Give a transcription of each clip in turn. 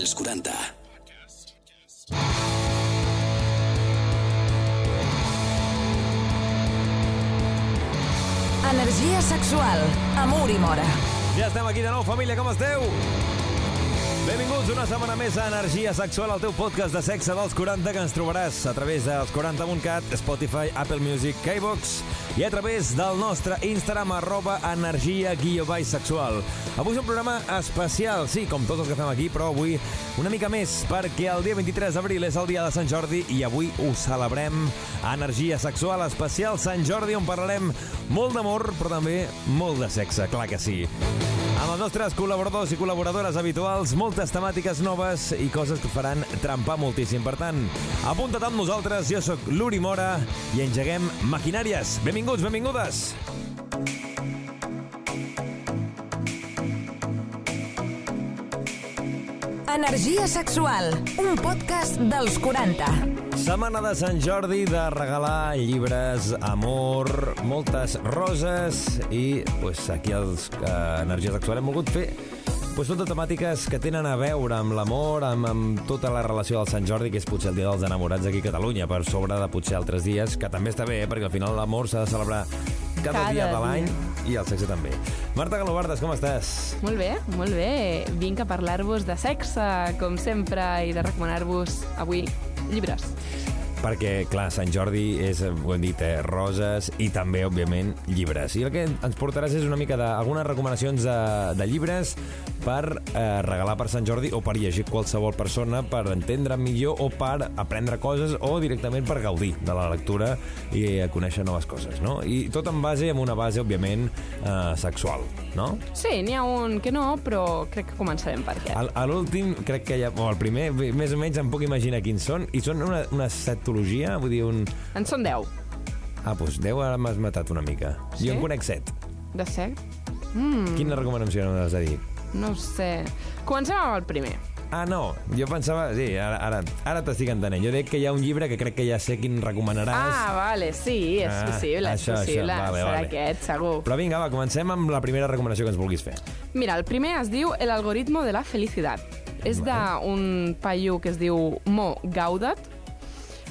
als 40. Energia sexual, amor i mora. Ja estem aquí de nou, família, com esteu? Benvinguts una setmana més a Energia Sexual, el teu podcast de sexe dels 40 que ens trobaràs a través dels 40.cat, Spotify, Apple Music, K-Box i a través del nostre Instagram arroba energia guió sexual. Avui és un programa especial, sí, com tots els que fem aquí, però avui una mica més, perquè el dia 23 d'abril és el dia de Sant Jordi i avui ho celebrem Energia Sexual Especial Sant Jordi, on parlarem molt d'amor, però també molt de sexe, clar que sí. Amb els nostres col·laboradors i col·laboradores habituals, moltes temàtiques noves i coses que faran trampar moltíssim. Per tant, apunta't amb nosaltres, jo sóc l'Uri Mora i engeguem maquinàries. Benvinguts, benvingudes! Energia sexual, un podcast dels 40. Setmana de Sant Jordi de regalar llibres, amor, moltes roses i pues, aquí els eh, Energia Sexual hem volgut fer pues, tot temàtiques que tenen a veure amb l'amor, amb, amb tota la relació del Sant Jordi, que és potser el dia dels enamorats aquí a Catalunya, per sobre de potser altres dies, que també està bé, eh, perquè al final l'amor s'ha de celebrar cada, Cada dia de l'any i el sexe també. Marta Galobardes, com estàs? Molt bé, molt bé. Vinc a parlar-vos de sexe, com sempre, i de recomanar-vos avui llibres. Perquè, clar, Sant Jordi és, ho hem dit, eh, roses i també, òbviament, llibres. I el que ens portaràs és una mica d'algunes recomanacions de, de llibres per eh, regalar per Sant Jordi o per llegir qualsevol persona, per entendre millor o per aprendre coses o directament per gaudir de la lectura i eh, conèixer noves coses, no? I tot en base, amb una base, òbviament, eh, sexual, no? Sí, n'hi ha un que no, però crec que començarem per aquest. A, a l'últim, crec que ja... O el primer, més o menys em puc imaginar quins són. I són una, una setologia, vull dir, un... En són 10. Ah, doncs 10 ara m'has matat una mica. Sí? Jo en conec 7. De sec? Mm. Quina recomanació m'has de dir? No ho sé. Comencem amb el primer. Ah, no, jo pensava... Sí, ara, ara, ara t'estic entenent. Jo dic que hi ha un llibre que crec que ja sé quin recomanaràs. Ah, vale, sí, és Ah, possible, és això, això, possible. vale, Serà vale. aquest, segur. Però vinga, va, comencem amb la primera recomanació que ens vulguis fer. Mira, el primer es diu El algoritmo de la felicitat. És d'un paio que es diu Mo Gaudat,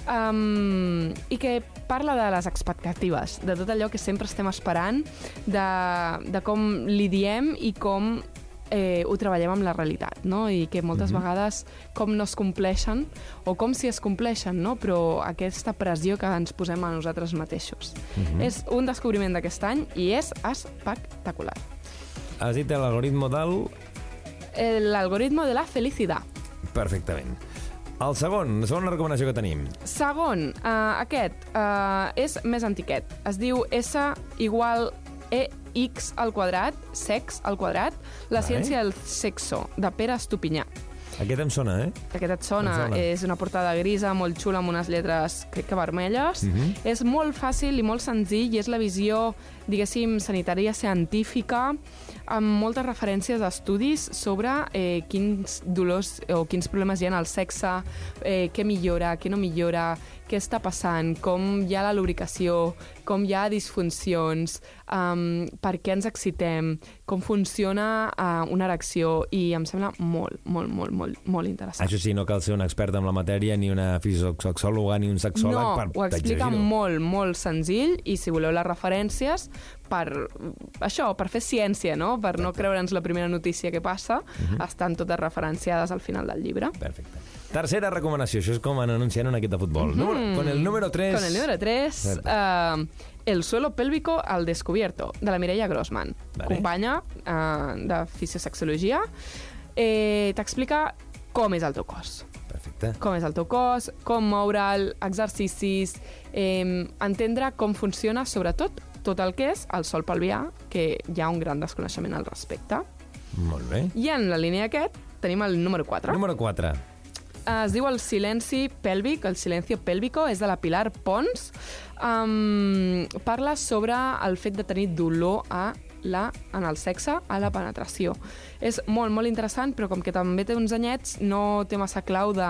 um, i que parla de les expectatives, de tot allò que sempre estem esperant, de, de com li diem i com eh, ho treballem amb la realitat, no? I que moltes vegades com no es compleixen o com si es compleixen, no? Però aquesta pressió que ens posem a nosaltres mateixos. És un descobriment d'aquest any i és espectacular. Has dit l'algoritmo del... L'algoritmo de la felicitat. Perfectament. El segon, la segona recomanació que tenim. Segon, uh, aquest uh, és més antiquet. Es diu S igual E X al quadrat, sex al quadrat, la ciència del sexo, de Pere Estupinyà. Aquest em sona, eh? Aquest et sona, Em sona. és una portada grisa, molt xula, amb unes lletres, crec que vermelles. Mhm. És molt fàcil i molt senzill, i és la visió, diguéssim, sanitària científica, amb moltes referències d'estudis sobre eh, quins dolors o quins problemes hi ha en el sexe, eh, què millora, què no millora, què està passant, com hi ha la lubricació, com hi ha disfuncions, um, per què ens excitem, com funciona uh, una erecció, i em sembla molt, molt, molt, molt, molt interessant. Això sí, no cal ser un expert en la matèria, ni una fisiosexòloga, ni un sexòleg no, per ho explica molt, molt senzill i si voleu les referències per això, per fer ciència, no? per no creure'ns la primera notícia que passa, Mhm. estan totes referenciades al final del llibre. Perfecte. Tercera recomanació, això és com en anunciant un equip de futbol. Número, con el número 3... Mhm. Con el número 3, Cierto. uh, El suelo pélvico al descubierto, de la Mireia Grossman, Vale. companya uh, de fisiosexologia. Eh, T'explica com és el teu cos. Perfecte. com és el teu cos, com moure'l, exercicis, eh, entendre com funciona, sobretot, tot el que és el sol pelvià, que hi ha un gran desconeixement al respecte. Molt bé. I en la línia aquest tenim el número 4. Número 4. Es diu el silenci pèlvic, el silencio pélvico, és de la Pilar Pons. Um, parla sobre el fet de tenir dolor a la, en el sexe, a la penetració. És molt, molt interessant, però com que també té uns anyets, no té massa clau de,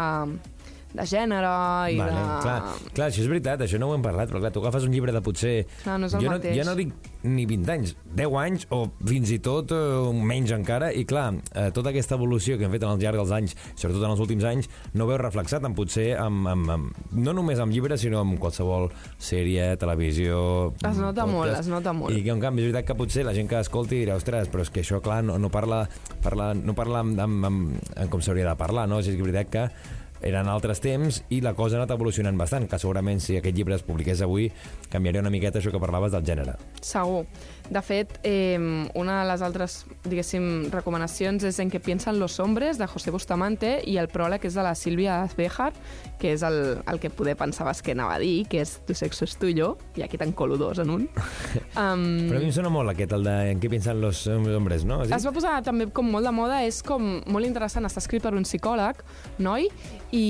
de gènere i Vale, de... clar, clar, això és veritat, això no ho hem parlat, però clar, tu agafes un llibre de potser... Clar, no és el jo, mateix. no, jo no dic ni 20 anys, 10 anys o fins i tot eh, menys encara, i clar, eh, tota aquesta evolució que hem fet en el llarg dels anys, sobretot en els últims anys, no ho veus reflexat en potser amb, amb, amb, no només amb llibres, sinó amb qualsevol sèrie, televisió... Es nota molt, es nota molt. I que, en canvi, és veritat que potser la gent que escolti dirà, ostres, però és que això, clar, no, no parla, parla, no parla amb, amb, amb, amb com s'hauria de parlar, no? O sigui, és veritat que eren altres temps i la cosa ha anat evolucionant bastant, que segurament si aquest llibre es publiqués avui canviaria una miqueta això que parlaves del gènere. Segur. De fet, eh, una de les altres, diguéssim, recomanacions és En què piensan los hombres, de José Bustamante, i el pròleg és de la Sílvia Bejar, que és el, el que poder pensaves que anava a dir, que és tu sexo és tuyo, i aquí te'n colo dos en un. um, Però a mi em sona molt aquest, el de en què pensen los hombres, no? Es va posar també com molt de moda, és com molt interessant, està escrit per un psicòleg, noi, i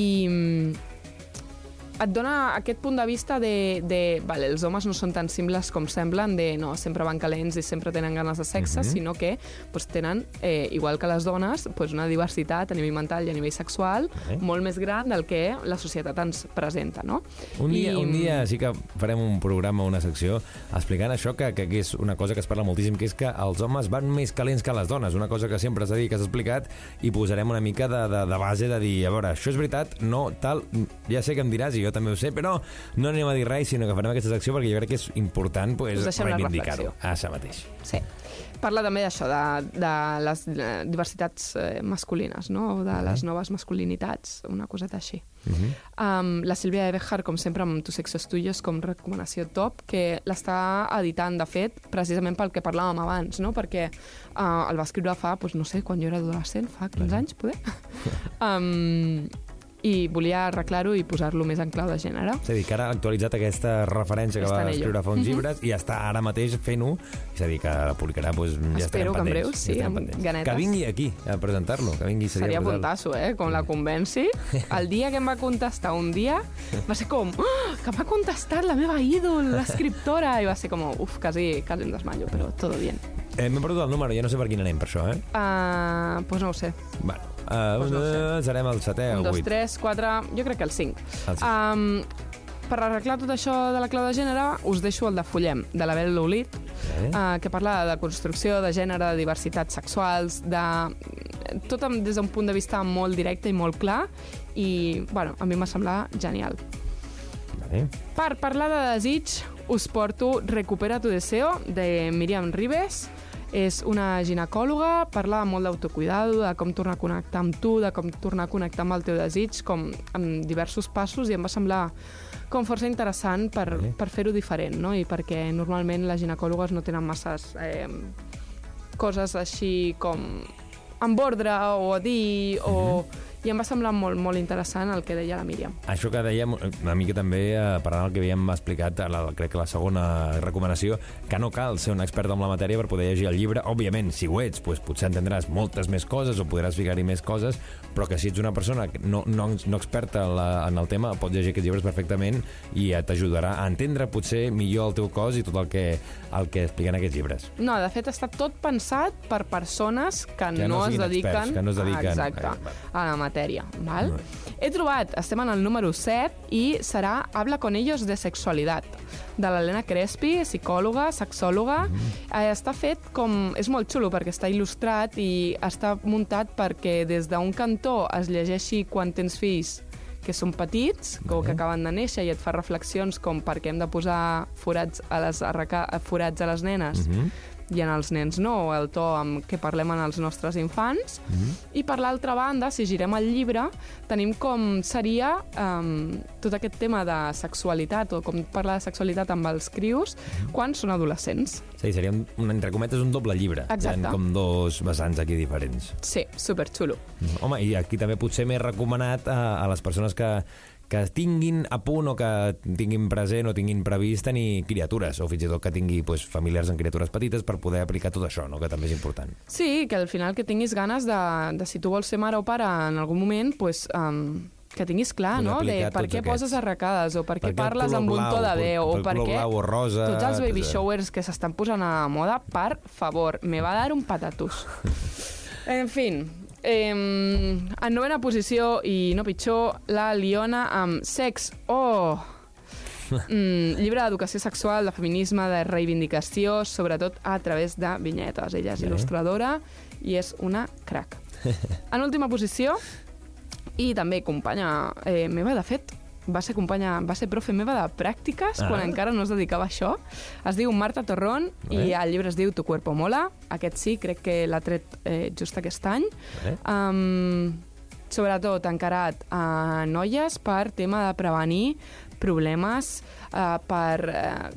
et dona aquest punt de vista de, de vale, els homes no són tan simples com semblen, de no, sempre van calents i sempre tenen ganes de sexe, Mhm. sinó que pues, tenen, eh, igual que les dones, pues, una diversitat a nivell mental i a nivell sexual Vale. molt més gran del que la societat ens presenta, no? Un dia, I, un dia sí que farem un programa, una secció, explicant això, que, que, que és una cosa que es parla moltíssim, que és que els homes van més calents que les dones, una cosa que sempre s'ha dit, que s'ha explicat, i posarem una mica de, de, de base de dir, a veure, això és veritat, no, tal, ja sé que em diràs, i jo també ho sé, però no anem a dir res, sinó que farem aquesta secció perquè jo crec que és important pues, reivindicar-ho. reflexió. Això mateix. Sí. Parla també d'això, de, de les eh, diversitats eh, masculines, no? o de les noves masculinitats, una coseta així. Uh -huh. Um, la Sílvia de Bejar, com sempre, amb Tu sexo és tuyo, és com recomanació top, que l'està editant, de fet, precisament pel que parlàvem abans, no? perquè uh, el va escriure fa, doncs, no sé, quan jo era adolescent, fa 15 anys, poder? um, I volia arreglar-ho i posar-lo més en clau de gènere. És a dir, que ara ha actualitzat aquesta referència que Està va escriure fa uns llibres i està ara mateix fent-ho, és a dir, que la publicarà, doncs, ja Espero que en breu, sí, ja amb pendents. ganetes. Que vingui aquí a presentar-lo, que vingui Seria brutal. puntasso, eh? Com la convenci. El dia que em va contestar un dia, va ser com, oh, que m'ha contestat la meva ídol, l'escriptora, i va ser com, uf, quasi, quasi em desmayo, però todo bien. Eh, M'he perdut el número, ja no sé per quin anem, per això, eh? Uh, pues no ho sé. Bueno, uh, Pues no ho sé. serem el setè Un, o dos, vuit. tres, quatre, jo crec que el cinc. El cinc. Um, per arreglar tot això de la clau de gènere, us deixo el de Follem, de la Bel Loulit, Eh? uh, que parla de construcció, de gènere, de diversitats sexuals, de tot amb- des d'un punt de vista molt directe i molt clar, i, bueno, a mi m'ha semblat genial. Vale. Per parlar de desig, us porto Recupera tu deseo, de Miriam Ribes. És una ginecòloga, parla molt d'autocuidado, de com tornar a connectar amb tu, de com tornar a connectar amb el teu desig, com amb diversos passos, i em va semblar com força interessant per, Vale. per fer-ho diferent, no? I perquè normalment les ginecòlogues no tenen masses eh, coses així com amb ordre o a dir, o... I em va semblar molt, molt interessant el que deia la Míriam. Això que dèiem, una mica també, eh, parlant del que havíem explicat, la, crec que la segona recomanació, que no cal ser un expert en la matèria per poder llegir el llibre. Òbviament, si ho ets, doncs potser entendràs moltes més coses o podràs ficar-hi més coses, però que si ets una persona que no, no, no experta en, la, en el tema, pots llegir aquests llibres perfectament i t'ajudarà a entendre potser millor el teu cos i tot el que, el que expliquen aquests llibres. No, de fet està tot pensat per persones que, Que no no, es dediquen, experts, que no es dediquen- exacte, eh, val. a la matèria. Val? He trobat, estem en el número 7 i serà Habla con ellos de sexualitat de l'Helena Crespi, psicòloga, sexòloga. eh, està fet com... És molt xulo perquè està il·lustrat i està muntat perquè des d'un cantó es llegeixi quan tens fills que són petits o que acaben de néixer i et fa reflexions com per què hem de posar forats a les, arreca, forats a les nenes Mhm. I en els nens no, o el to amb què parlem en els nostres infants. I per l'altra banda, si girem el llibre, tenim com seria um, tot aquest tema de sexualitat o com parlar de sexualitat amb els crios quan són adolescents. Dir, seria un, entre cometes un doble llibre. Exacte. Hi ha com dos vessants aquí diferents. Sí, superxulo. Home, i aquí també potser més recomanat a, a les persones que, que tinguin a punt o que tinguin present o tinguin previst tenir criatures, o fins i tot que tingui pues, familiars amb criatures petites per poder aplicar tot això, no? que també és important. Sí, que al final que tinguis ganes de, de si tu vols ser mare o pare en algun moment, pues, um, que tinguis clar, no? De per què aquests. poses arracades o per què Per què el parles amb un to de veu per- o per què... blau o rosa, Tots els baby etc. showers que s'estan posant a la moda, per favor, me va dar un patatus. En fin, Eh, en novena posició, i no pitjor, la Liona amb Sex Oh! Mm, llibre d'educació sexual, de feminisme, de reivindicació, sobretot a través de vinyetes. Ella és il·lustradora i és una crack. En última posició, i també companya eh, meva, de fet, va ser companya, va ser profe meva de pràctiques Ah. quan encara no es dedicava a això. Es diu Marta Torrón Bé. i el llibre es diu Tu cuerpo mola. Aquest sí, crec que l'ha tret eh, just aquest any. Bé. Um, sobretot encarat a noies per tema de prevenir problemes, uh, per uh,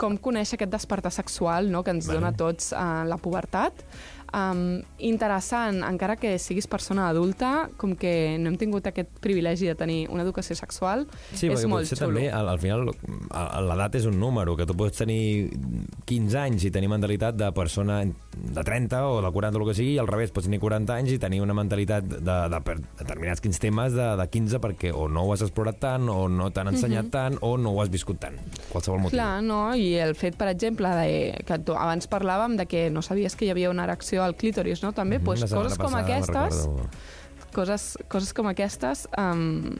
com conèixer aquest despertar sexual no, que ens Vale. dona a tots uh, la pubertat. Um, interessant, encara que siguis persona adulta, com que no hem tingut aquest privilegi de tenir una educació sexual, Sí, és molt xulo. també, al, al final, l'edat és un número, que tu pots tenir 15 anys i tenir mentalitat de persona de 30 o de 40 o el que sigui, i al revés, pots tenir 40 anys i tenir una mentalitat de, de, per determinats quins temes de, de 15 perquè o no ho has explorat tant, o no t'han ensenyat tant, o no ho has viscut tant. Qualsevol motiu. Mhm. Clar, no? I el fet, per exemple, de, que tu, abans parlàvem de que no sabies que hi havia una erecció al clítoris, no? També, pues, coses com aquestes, coses, coses com aquestes um,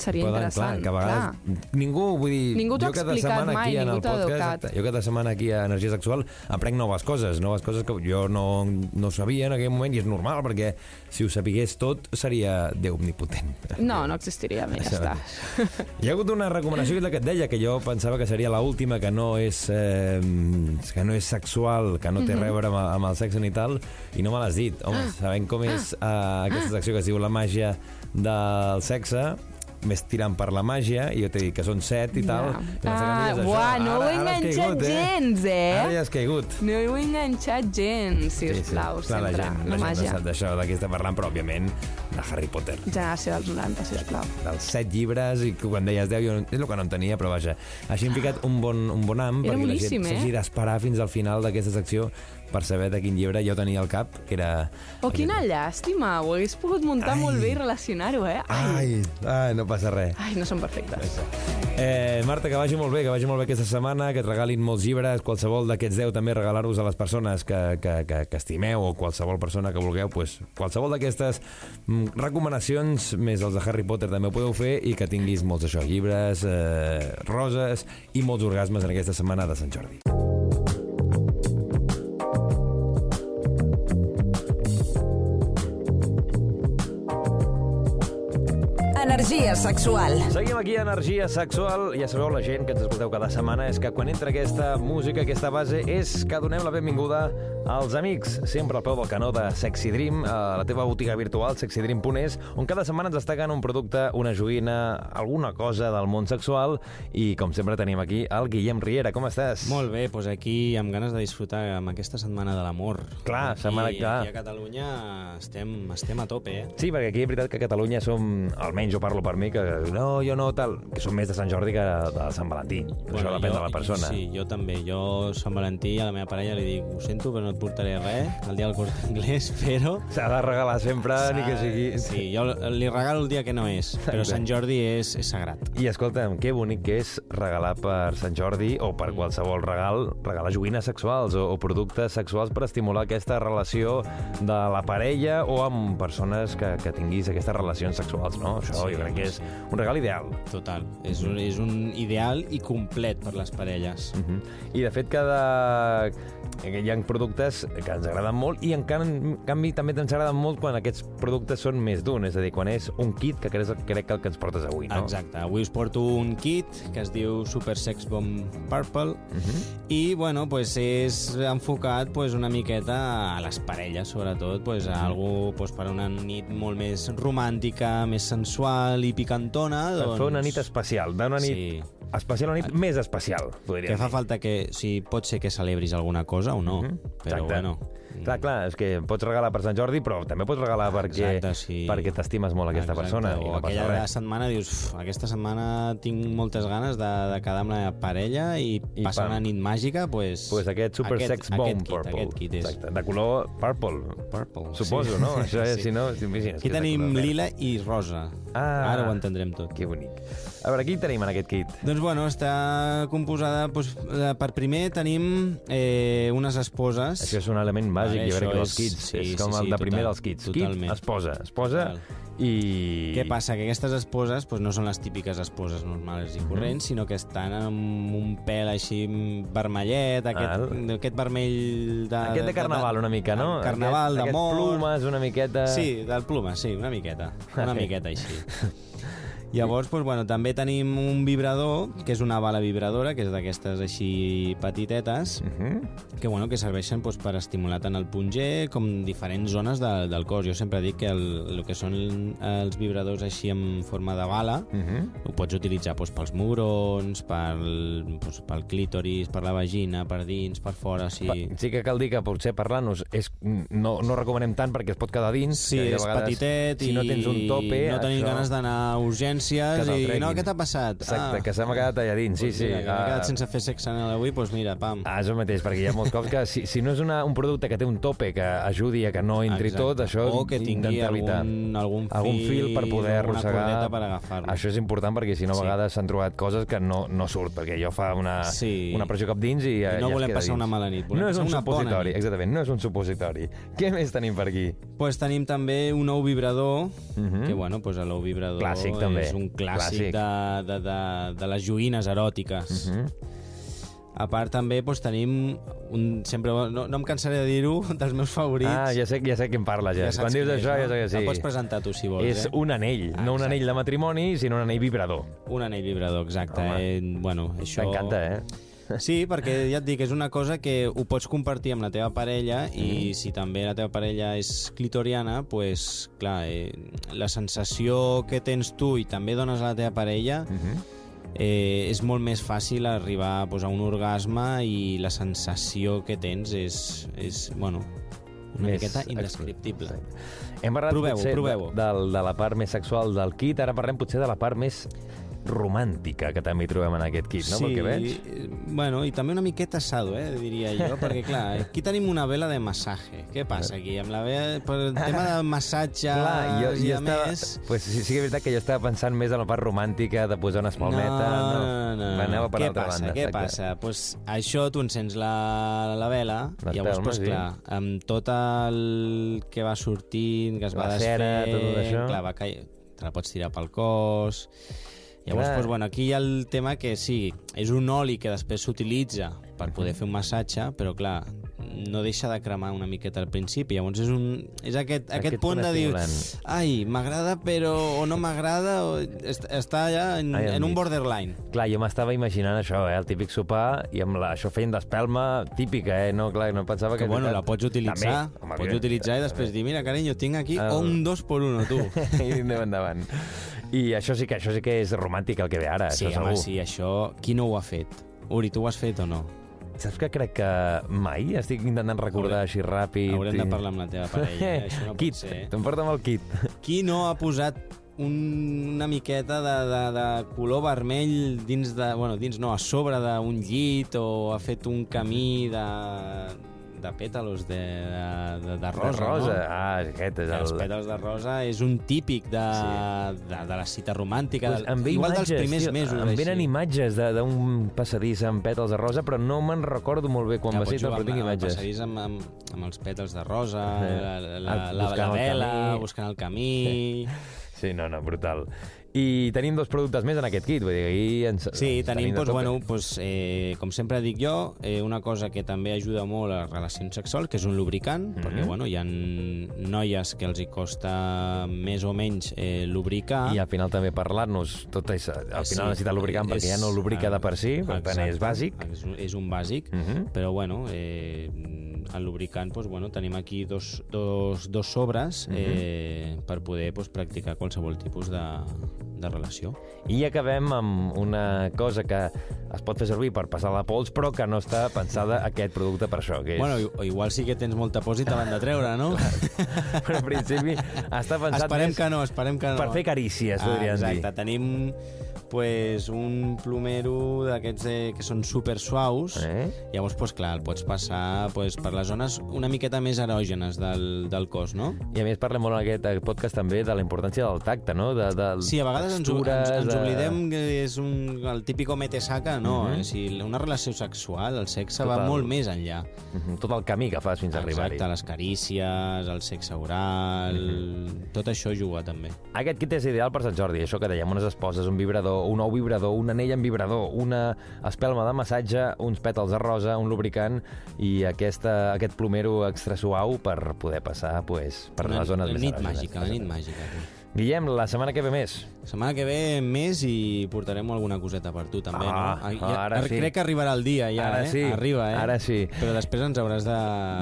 seria Poden, interessant. Clar, que a vegades ningú, vull dir... Ningú t'ho ha jo cada explicat setmana mai, aquí en el podcast, educat. Jo cada setmana aquí a Energia Sexual aprenc noves coses, noves coses que jo no, no sabia en aquell moment i és normal perquè si ho sapigués tot seria Déu omnipotent. No, no existiria més, ja està. Hi ha hagut una recomanació que és la que et deia, que jo pensava que seria la última, que no és, eh, que no és sexual, que no té Mhm. a veure amb, amb el sexe ni tal, i no me l'has dit. Home, Ah. sabent com és eh, aquesta secció que es diu La màgia del sexe, més tirant per la màgia, i jo t'he dit que són set i tal. Ja. i Ah, és això. no ho he Ara- ara has enganxat caigut, gens, eh? Ara ja has caigut. No ho he enganxat gens, si us plau, Clar, sempre. la gent, no la gent no sap d'això, de què està parlant, però òbviament de Harry Potter Generació dels 90, si us plau. dels set llibres i quan deies 10 jo és el que no entenia, però vaja així hem ficat un bon, un bon am Era perquè la gent eh? s'hagi d'esperar fins al final d'aquesta secció per saber de quin llibre jo tenia al cap, que era... Oh, quina llàstima, ho hagués pogut muntar Ai. molt bé i relacionar-ho, eh? Ai, ai, no passa res. Ai, no són perfectes. Eh, Marta, que vagi molt bé, que vagi molt bé aquesta setmana, que et regalin molts llibres, qualsevol d'aquests 10 també regalar-vos a les persones que, que, que, que estimeu o qualsevol persona que vulgueu, pues, qualsevol d'aquestes mm, recomanacions, més els de Harry Potter també ho podeu fer i que tinguis molts això, llibres, eh, roses i molts orgasmes en aquesta setmana de Sant Jordi. Energia sexual. Seguim aquí a Energia Sexual. Ja sabeu, la gent que ens escolteu cada setmana, és que quan entra aquesta música, aquesta base, és que donem la benvinguda als amics, sempre al peu del canó de Sexy Dream, a la teva botiga virtual, sexydream.es, on cada setmana ens destaquen un producte, una joguina, alguna cosa del món sexual, i com sempre tenim aquí el Guillem Riera. Com estàs? Molt bé, doncs aquí amb ganes de disfrutar amb aquesta setmana de l'amor. Clar, aquí, setmana- clar. Aquí a Catalunya estem, estem a tope, eh? Sí, perquè aquí és veritat que a Catalunya som, almenys jo parlo per mi, que no, jo no, tal, que som més de Sant Jordi que de Sant Valentí. Bueno, Això depèn jo, de la persona. Sí, jo també. Jo, Sant Valentí, a la meva parella li dic, ho sento, però no et portaré res el dia del curs d'anglès, però... S'ha de regalar sempre, ni que sigui... Sí, jo li regalo el dia que no és, però. Sant Jordi és, és sagrat. I escolta'm, que bonic que és regalar per Sant Jordi o per qualsevol regal, regalar joguines sexuals o, o productes sexuals per estimular aquesta relació de la parella o amb persones que, que tinguis aquestes relacions sexuals, no? Això Sí, jo crec que és un regal ideal. Total. És un, és un ideal i complet per les parelles. Uh -huh. I de fet cada... hi ha productes que ens agraden molt i en can- en canvi també ens agraden molt quan aquests productes són més d'un, és a dir, quan és un kit que crec, crec que el que ens portes avui, no? Exacte. Avui us porto un kit que es diu Super Sex Bomb Purple Uh i, bueno, pues és enfocat pues, una miqueta a les parelles, sobretot, pues, a algú pues, per una nit molt més romàntica, més sensual i picantona. Per Doncs... fer una nit especial, d'una nit Sí. especial, una nit més especial, podríem Que fa dir. falta que... Sigui, pot ser que celebris alguna cosa o no, Mhm. però Exacte. bueno... Clar, clar, és que pots regalar per Sant Jordi, però també pots regalar perquè, Exacte, sí. perquè t'estimes molt aquesta Exacte, persona. i O no passa aquella res. setmana dius, "Uf, aquesta setmana tinc moltes ganes de, de quedar amb la parella i, I passar pam. una nit màgica, pues, Pues aquest Super aquest, Sex Bomb aquest kit, Purple. Aquest kit és Exacte, de color purple. purple. Suposo, sí. no? Això és, Sí. si no, t'imagines. Aquí tenim color lila i rosa. Ah. Ara ho entendrem tot. Que bonic. A veure, qui tenim en aquest kit? Doncs Doncs, bueno, està composada... Doncs, eh, per primer tenim eh, unes esposes. Això és un element bàsic, Vale, jo crec que dels kits. sí, és sí, com el sí, de primer total, dels kits. totalment. Kit es posa, es posa Total. i... Què passa? Que aquestes esposes doncs, no són les típiques esposes normals Mhm. i corrents, sinó que estan amb un pèl així vermellet, aquest, Val. aquest vermell de... Aquest de carnaval una mica, no? Carnaval, aquest, d'amor... Aquest plumes una miqueta... Sí, del pluma, sí, una miqueta. Una miqueta així. Llavors, doncs, bueno, també tenim un vibrador, que és una bala vibradora, que és d'aquestes així petitetes, Uh -huh. que, bueno, que serveixen doncs, per estimular tant el punt G com diferents zones de, del cos. Jo sempre dic que el, el que són els vibradors així en forma de bala Uh -huh. ho pots utilitzar doncs, pels mugrons, pel, doncs, pel clítoris, per la vagina, per dins, per fora... Pa- Sí que cal dir que potser parlant-nos és, no, no recomanem tant perquè es pot quedar dins. Sí, és vegades, petitet si i no tens un tope... no tenim això... ganes d'anar a urgències Que i no, què t'ha passat? Exacte, que se m'ha quedat allà dins, sí, pues sí. Mira, que m'he Ah, quedat sense fer sexe anal avui, doncs mira, pam. Ah, és el mateix, perquè hi ha molts cops que si, si no és una, un producte que té un tope que ajudi a que no entri Exacte. tot, això o que tingui algun, algun, fil, algun fil per poder arrossegar. per agafar-lo. Això és important perquè si no a Sí. vegades s'han trobat coses que no, no surt, perquè jo fa una, Sí. una pressió cap dins i, I no ja volem passar dins. una mala nit, volem no és un supositori, exactament, no és un supositori. Què més tenim per aquí? pues tenim també un ou vibrador, Mhm. que bueno, pues l'ou vibrador Clàssic, també. és un clàssic, Clàssic. De, de, de, de les joguines eròtiques. Mhm. A part també doncs, tenim un, sempre, no, no em cansaré de dir-ho, dels meus favorits. Ah, ja sé, ja sé qui en parla, ja. saps Quan dius quin és, això, no? ja sé que sí. El pots presentar tu, si vols. És eh? un anell, Ah, no un anell de matrimoni, sinó un anell vibrador. Un anell vibrador, exacte. Home. Eh? Bueno, això... T'encanta, eh? Sí, perquè ja et dic, és una cosa que ho pots compartir amb la teva parella Mm. i si també la teva parella és clitoriana, pues, clar, eh, la sensació que tens tu i també dones a la teva parella Mhm. eh, és molt més fàcil arribar pues, a un orgasme i la sensació que tens és, és bueno, una Més miqueta indescriptible. Exacte. Hem parlat Proveu-ho, potser proveu-ho. de, de, de la part més sexual del kit, ara parlem potser de la part més romàntica que també trobem en aquest kit, no? sí, Pel que veig. bueno, i també una miqueta sado, eh, diria jo, perquè clar, aquí tenim una vela de massatge. Què passa aquí? Amb la vela, per el tema de massatge Clar, jo, i jo a estava... més... Pues sí, sí que és veritat que jo estava pensant més en la part romàntica, de posar una espalmeta... no, no, no. Anava per què passa? banda. Què exacte. passa? Pues això tu encens la, la vela i llavors, pues, sí. clar, amb tot el que va sortint, que es va La desfent, cera, tot això. clar, va cair, te la pots tirar pel cos... Llavors, Clar. pues, bueno, aquí hi ha el tema que sí, és un oli que després s'utilitza per poder fer un massatge, però clar, no deixa de cremar una miqueta al principi. Llavors és, un, és aquest, aquest, Aquest punt de dir ai, m'agrada però o no m'agrada, o est- està allà en, Ai, en un borderline. Clar, jo m'estava imaginant això, eh? el típic sopar, i amb la, això feien d'espelma típica, eh? No, clar, no pensava que... Que bueno, la pots utilitzar, També, home, pots utilitzar i després dir, mira, carinyo, tinc aquí El- un dos por uno, tu. I anem endavant. I això sí que això sí que és romàntic el que ve ara, sí, això home, segur. sí, això, qui no ho ha fet? Uri, tu ho has fet o no? Saps que crec que mai? Estic intentant recordar Haurem- així ràpid. Haurem de i- parlar amb la teva parella, eh? això no pot kit, ser. t'emporta'm el kit. Qui no ha posat un, una miqueta de, de, de color vermell dins de... Bueno, dins no, a sobre d'un llit o ha fet un camí de, de pètalos de, de, de rosa, de rosa. no? Ah, aquest és Els el... pètals de rosa és un típic de, Sí. de, de la cita romàntica, Pues del, igual imatges, dels primers tio, mesos. Em venen així. imatges de- d'un passadís amb pètals de rosa, però no me'n recordo molt bé quan Ja, va ser, però tinc imatges. passadís amb, amb, amb els pètals de rosa, Eh, la, la, ah, la, la, la el vela, camí. buscant el camí... Sí, no, no, brutal. I tenim dos productes més en aquest kit, vull dir, aquí ens... Sí, tenim, de doncs, bueno, doncs, eh, com sempre dic jo, eh, una cosa que també ajuda molt a les relacions sexuals, que és un lubricant, Mhm. perquè bueno, hi ha noies que els hi costa més o menys eh, lubricar. I al final també parlar-nos, tot és, al final Sí, necessita lubricant perquè és- ja no lubrica de per si, per tant és bàsic. És, un- és un bàsic, Mhm. però bueno, eh, el lubricant, doncs, bueno, tenim aquí dos, dos, dos sobres Mhm. eh, per poder doncs, practicar qualsevol tipus de, de relació. I acabem amb una cosa que es pot fer servir per passar la pols, però que no està pensada aquest producte per això, que és... Bueno, o igual sí que tens molta por i te l'han de treure, no? però en principi està pensat esperem més que no, esperem que no. per fer carícies, podríem ah, dir. exacte. Tenim pues, un plomero d'aquests eh, que són super suaus. Eh? Llavors, pues, clar, el pots passar pues, per les zones una miqueta més erògenes del, del cos, no? I a més parlem molt en aquest podcast també de la importància del tacte, no? De, de, Sí, a vegades ens, textures... ens, ens de- oblidem que és un, el típico mete saca, no. Mm -hmm. si una relació sexual, el sexe Tot va el- molt més enllà. Mhm, Tot el camí que fas fins a arribar-hi. Exacte, les carícies, el sexe oral... Mhm. Tot això juga també. Aquest kit és ideal per Sant Jordi, això que dèiem, unes esposes, un vibrador, un ou vibrador, un anell amb vibrador, una espelma de massatge, uns pètals de rosa, un lubricant i aquesta, aquest plomero extra suau per poder passar pues, per Una- les zones la més nit erògenes. màgica, la nit màgica. tu. Guillem, la setmana que ve més. Setmana que ve més i portarem alguna coseta per tu també, Ah, no? Ja, ara sí. Crec que arribarà el dia ja, Ara eh? sí, Arriba, eh? ara sí. Però després ens hauràs de...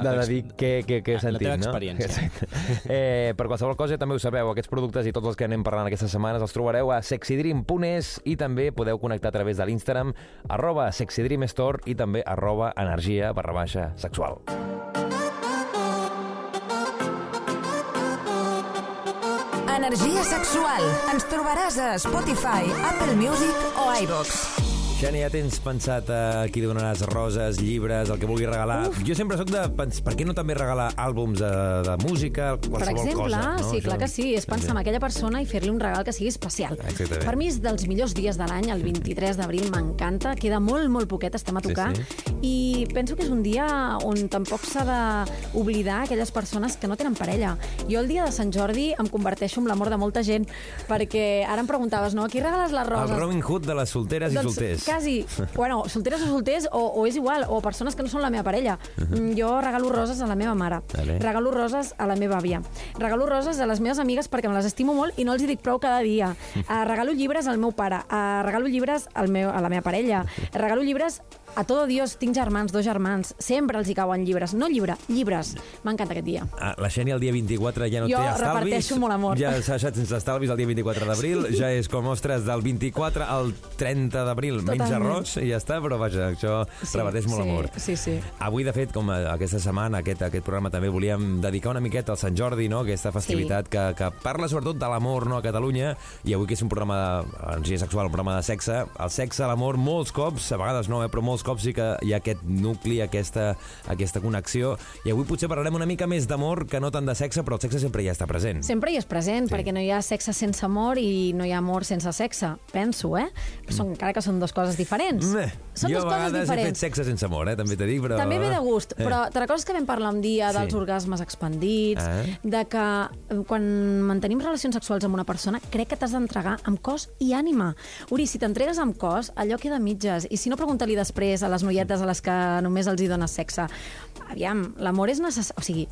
de, de dir què, què, què he La sentit, teva no? experiència. Exacte. Eh, per qualsevol cosa, també ho sabeu, aquests productes i tots els que anem parlant aquestes setmanes els trobareu a sexydream.es i també podeu connectar a través de l'Instagram arroba sexydreamstore i també arroba energia barra baixa sexual. Energia sexual. Ens trobaràs a Spotify, Apple Music o iVox. Xènia, ja tens pensat a qui donaràs roses, llibres, el que vulguis regalar? Uf. Jo sempre sóc de... Per què no també regalar àlbums de, de música, Per qualsevol exemple, cosa? No? sí, clar que sí, és pensar en aquella persona i fer-li un regal que sigui especial. Exactament. Per mi és dels millors dies de l'any, el 23 d'abril, m'encanta, queda molt, molt poquet, estem a Sí, tocar, sí. i penso que és un dia on tampoc s'ha d'oblidar aquelles persones que no tenen parella. Jo el dia de Sant Jordi em converteixo en l'amor de molta gent, perquè ara em preguntaves, no, a qui regales les roses? El Robin Hood de les solteres i solters. Quasi. Bueno, solteres o solters, o, o és igual, o persones que no són la meva parella. Mm, Jo regalo roses a la meva mare. Vale. Regalo roses a la meva àvia. Regalo roses a les meves amigues perquè me les estimo molt i no els hi dic prou cada dia. Uh, regalo llibres al meu pare. Uh, regalo llibres al meu, a la meva parella. Regalo llibres a todo Dios. Tinc germans, dos germans. Sempre els hi cauen llibres. No llibre, llibres. M'encanta aquest dia. Ah, la Xènia el dia 24 ja no Jo té estalvis. reparteixo molt amor. Ja s'ha deixat sense estalvis el dia 24 d'abril. Sí. Ja és com, ostres, del 24 al 30 d'abril. Menys arròs i ja està, però vaja, això sí, reparteix molt sí, amor. Sí, sí. Avui, de fet, com eh, aquesta setmana, aquest, aquest programa també volíem dedicar una miqueta al Sant Jordi, no? aquesta festivitat sí. que, que parla sobretot de l'amor no? a Catalunya, i avui que és un programa d'energia sexual, un programa de sexe, el sexe, l'amor, molts cops, a vegades no, eh? però molts cops sí que hi ha aquest nucli, aquesta, aquesta connexió, i avui potser parlarem una mica més d'amor que no tant de sexe, però el sexe sempre ja està present. Sempre hi és present, Sí. perquè no hi ha sexe sense amor i no hi ha amor sense sexe, penso, eh? Són, encara que són dues coses diferents. Eh, Són jo dues a coses vegades he fet diferents. sexe sense amor, eh? també t'he dit, però... També ve de gust, Eh. però te recordes que vam parlar un dia Sí. dels orgasmes expandits, Ah. de que eh, quan mantenim relacions sexuals amb una persona, crec que t'has d'entregar amb cos i ànima. Uri, si t'entregues amb cos, allò queda mitges. I si no, pregunta-li després a les noietes a les que només els hi dones sexe. Aviam, l'amor és necessari... O sigui,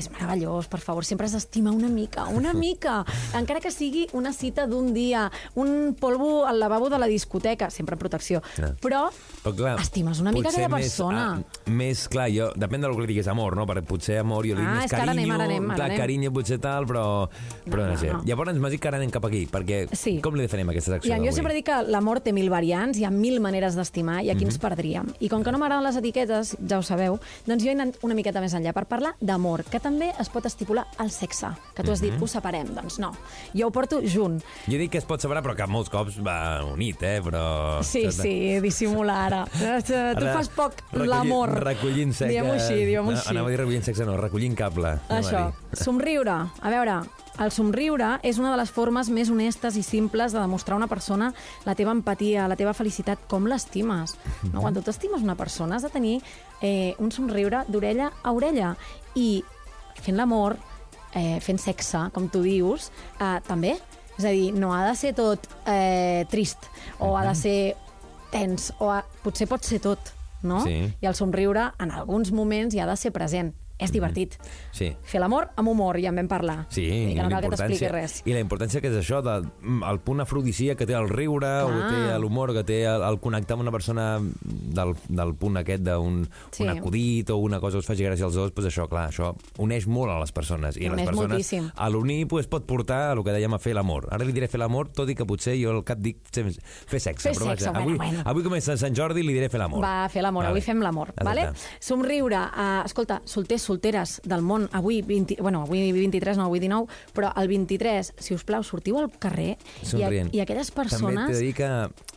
és meravellós, per favor, sempre has d'estimar una mica, una mica. Encara que sigui una cita d'un dia, un polvo al lavabo de la discoteca, sempre protecció. Ja. Però, Però clar, estimes una mica aquella més, persona. ah, més, clar, jo, depèn del que diguis amor, no? Perquè potser amor, jo dic Ah, més carinyo, anem, ara anem, ara clar, anem. carinyo potser tal, però, però no, no, sé. no. Llavors m'has dit que ara anem cap aquí, perquè Sí. com li definim aquesta secció Ja, jo d'avui? sempre dic que l'amor té mil variants, hi ha mil maneres d'estimar i aquí ens perdríem. I com que no m'agraden les etiquetes, ja ho sabeu, doncs jo he anat una miqueta més enllà per parlar d'amor, que també es pot estipular al sexe, que tu has dit, ho separem. Doncs no, jo ho porto junt. Jo dic que es pot separar, però que molts cops va unit, eh? Però... Sí, sí, dissimula ara. Tu fas poc l'amor. Recollint sexe. Diguem-ho així, diguem-ho No, així. Anava a dir recollint sexe, no, recollint cable. Això. Somriure. A veure, el somriure és una de les formes més honestes i simples de demostrar a una persona la teva empatia, la teva felicitat, com l'estimes. Mhm. No? Quan tu t'estimes una persona has de tenir eh, un somriure d'orella a orella. I fent l'amor, eh, fent sexe, com tu dius, eh, també. És a dir, no ha de ser tot eh, trist, o ha de Mhm. ser tens, o ha... potser pot ser tot, no? Sí. I el somriure, en alguns moments, hi ha de ser present. És divertit. Sí. Fer l'amor amb humor, ja en vam parlar. Sí, i que no la cal que t'expliqui res. i la importància que és això, de, mm, el punt afrodisíac que té el riure, Clar. o que té l'humor, que té el, el connectar amb una persona del, del punt aquest d'un Sí. un acudit o una cosa que us faci gràcia als dos, doncs això, clar, això uneix molt a les persones. I a les Uneix persones, moltíssim. a l'unir pues, pot portar a el que dèiem a fer l'amor. Ara li diré fer l'amor, tot i que potser jo al cap dic fer fer sexe. Fer però sexe, vaja, bueno, avui, bueno. avui comença Sant Jordi i li diré fer l'amor. Va, fer l'amor. Vale. Avui fem l'amor, vale? Somriure. Uh, escolta, solters, solteres del món, avui, 20, bueno, avui 23, no, avui 19, però el 23, si us plau, sortiu al carrer i, Somrient. i aquelles També persones... t'he de dir que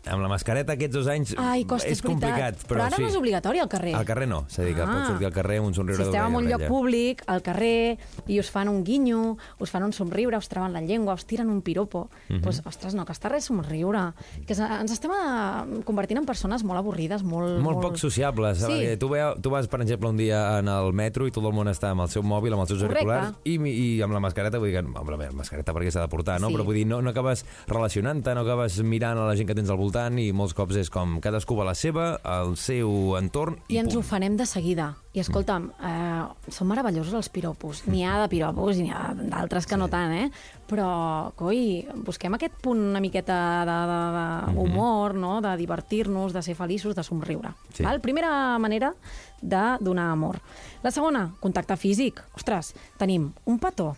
amb la mascareta aquests dos anys Ai, costa, és és complicat. Però, però ara sí. no és obligatori al carrer. Al carrer no, s'ha dit que Ah. pots sortir al carrer amb un somriure Si esteu en un a lloc públic, al carrer, i us fan un guinyo, us fan un somriure, us treuen la llengua, us tiren un piropo, Mhm. doncs, ostres, no costa res somriure. Que ens estem eh, convertint en persones molt avorrides, molt... Molt poc sociables. Sí. perquè Tu, veu, tu vas, per exemple, un dia en el metro i tot el món està amb el seu mòbil, amb els seus Correcte. auriculars, i, i amb la mascareta, vull dir que, amb la mascareta perquè s'ha de portar, no? Sí. Però vull dir, no, no acabes relacionant-te, no acabes mirant a la gent que tens al voltant, i molts cops és com cadascú va la seva, al seu entorn, i, I ens punt. ofenem de seguida. I escolta'm, eh, són meravellosos els piropos. N'hi ha de piropos i n'hi ha d'altres que no tant, eh? Però, coi, busquem aquest punt una miqueta d'humor, no? de divertir-nos, de ser feliços, de somriure. Sí. Val? Primera manera de donar amor. La segona, contacte físic. Ostres, tenim un petó,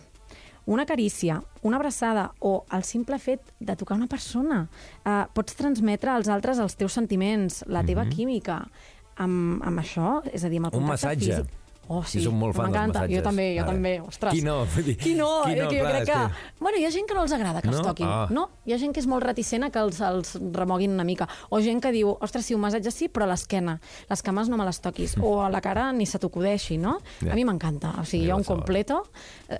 una carícia, una abraçada o el simple fet de tocar una persona. Uh, pots transmetre als altres els teus sentiments, la teva química. Amb, amb això, és a dir, amb el Mhm. Un contacte massatge. físic. Oh, sí, molt fan dels m'encanta. Jo també, jo Ara. també, ostres. Qui no? Qui no? qui no? Eh, que jo Clar, crec que... que- Bueno, hi ha gent que no els agrada que els No? toquin. Ah. No? Hi ha gent que és molt reticent a que els, els remoguin una mica. O gent que diu, ostres, sí, un massatge sí, però a l'esquena. Les cames no me les toquis. O a la cara ni se t'acudeixi, no? Ja. A mi m'encanta. O sigui, jo un completo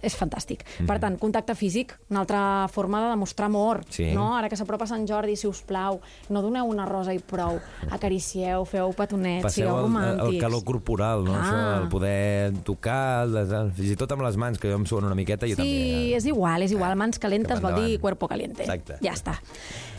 és fantàstic. Mhm. Per tant, contacte físic, una altra forma de demostrar amor. Sí. No? Ara que s'apropa Sant Jordi, si us plau, no doneu una rosa i prou. Acaricieu, feu petonets, Passeu sigueu romàntics. el calor corporal, no? Això, el poder tocar, les, fins i tot amb les mans, que jo em suen una miqueta, jo sí, també. eh? és igual, és igual. Mans calentes vol dir cuerpo caliente. Exacte. Ja està.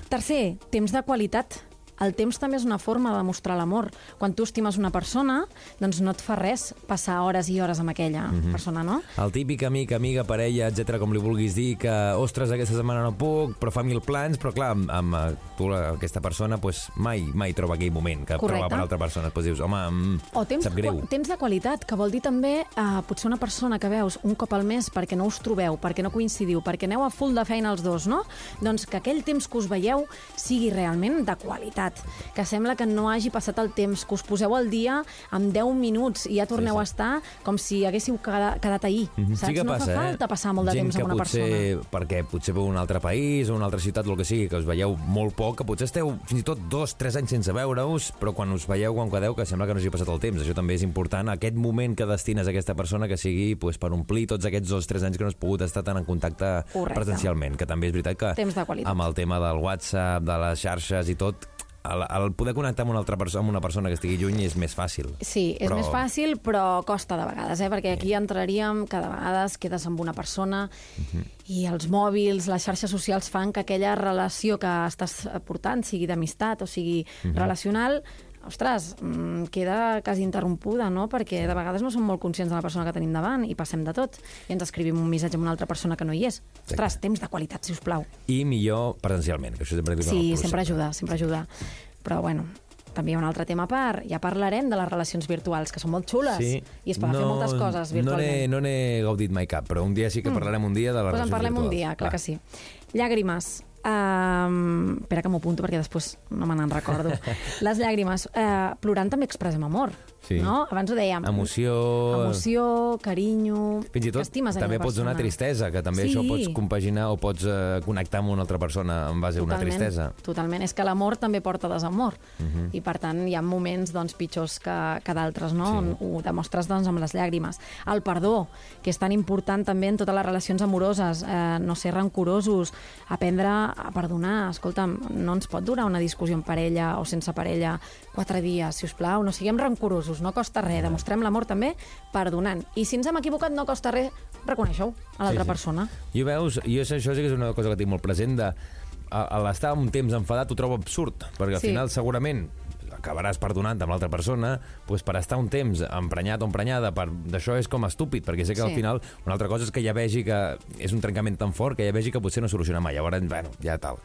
Tercer, temps de qualitat. El temps també és una forma de demostrar l'amor. Quan tu estimes una persona, doncs no et fa res passar hores i hores amb aquella Mhm. persona, no? El típic amic, amiga, parella, etc com li vulguis dir, que, ostres, aquesta setmana no puc, però fa mil plans, però clar, amb, amb eh, tu, aquesta persona, pues, mai mai troba aquell moment que Correcte. troba per altra persona. Pues dius, home, mm, O temps, sap greu. temps de qualitat, que vol dir també eh, potser una persona que veus un cop al mes perquè no us trobeu, perquè no coincidiu, perquè aneu a full de feina els dos, no? Doncs que aquell temps que us veieu sigui realment de qualitat. Que sembla que no hagi passat el temps, que us poseu al dia amb 10 minuts i ja torneu Sí, sí. a estar com si haguéssiu quedat, quedat ahir. Mhm. Saps? Sí que no passa, fa eh? falta passar molt de Gent temps amb una potser, persona. Perquè potser veu un altre país o una altra ciutat, el que sigui, que us veieu molt poc, que potser esteu fins i tot dos, tres anys sense veure-us, però quan us veieu, quan quedeu, que sembla que no hagi passat el temps. Això també és important, aquest moment que destines a aquesta persona que sigui pues, per omplir tots aquests dos, tres anys que no has pogut estar tan en contacte Correcte. presencialment, que també és veritat que amb el tema del WhatsApp, de les xarxes i tot, el, el poder connectar amb una altra persona, amb una persona que estigui lluny és més fàcil. Sí, és Però- més fàcil, però costa de vegades, eh? perquè aquí entraríem que de vegades quedes amb una persona Mhm. i els mòbils, les xarxes socials fan que aquella relació que estàs portant, sigui d'amistat o sigui Mhm. relacional, ostres, mm, queda quasi interrompuda, no? perquè de vegades no som molt conscients de la persona que tenim davant i passem de tot. I ens escrivim un missatge amb una altra persona que no hi és. Ostres, temps de qualitat, si us plau. I millor presencialment, que això sempre Sí, sempre ajuda, sempre ajuda. Però, bueno, també hi ha un altre tema a part. Ja parlarem de les relacions virtuals, que són molt xules. Sí. I es poden fer moltes coses No n'he virtualment. no n'he gaudit mai cap, però un dia sí que parlarem un dia de les Doncs en relacions parlem un virtuals. dia, clar que sí. Llàgrimes. Um, espera que m'ho apunto perquè després no me n'en recordo. Les llàgrimes. Uh, plorant també expressem amor. Sí. No? Abans ho dèiem. Emoció... Emoció, carinyo... Fins i tot també pots donar tristesa, que també Sí. això pots compaginar o pots eh, connectar amb una altra persona en base a una Totalment, tristesa. Totalment. És que l'amor també porta desamor. Mhm. I, per tant, hi ha moments doncs, pitjors que, que d'altres, no? Sí. On ho demostres doncs, amb les llàgrimes. El perdó, que és tan important també en totes les relacions amoroses. Eh, no ser rancorosos, aprendre a perdonar. Escolta'm, no ens pot durar una discussió en parella o sense parella quatre dies, si us plau. No siguem rancorosos, no costa res. Demostrem l'amor també perdonant. I si ens hem equivocat, no costa res reconèixer-ho a l'altra Sí, sí. persona. I veus, jo això sí que és una cosa que tinc molt present de a, a l'estar un temps enfadat ho trobo absurd, perquè al Sí. final segurament acabaràs perdonant amb l'altra persona pues, per estar un temps emprenyat o emprenyada per... d'això és com estúpid, perquè sé que al Sí. final una altra cosa és que ja vegi que és un trencament tan fort que ja vegi que potser no soluciona mai, llavors, bueno, ja tal.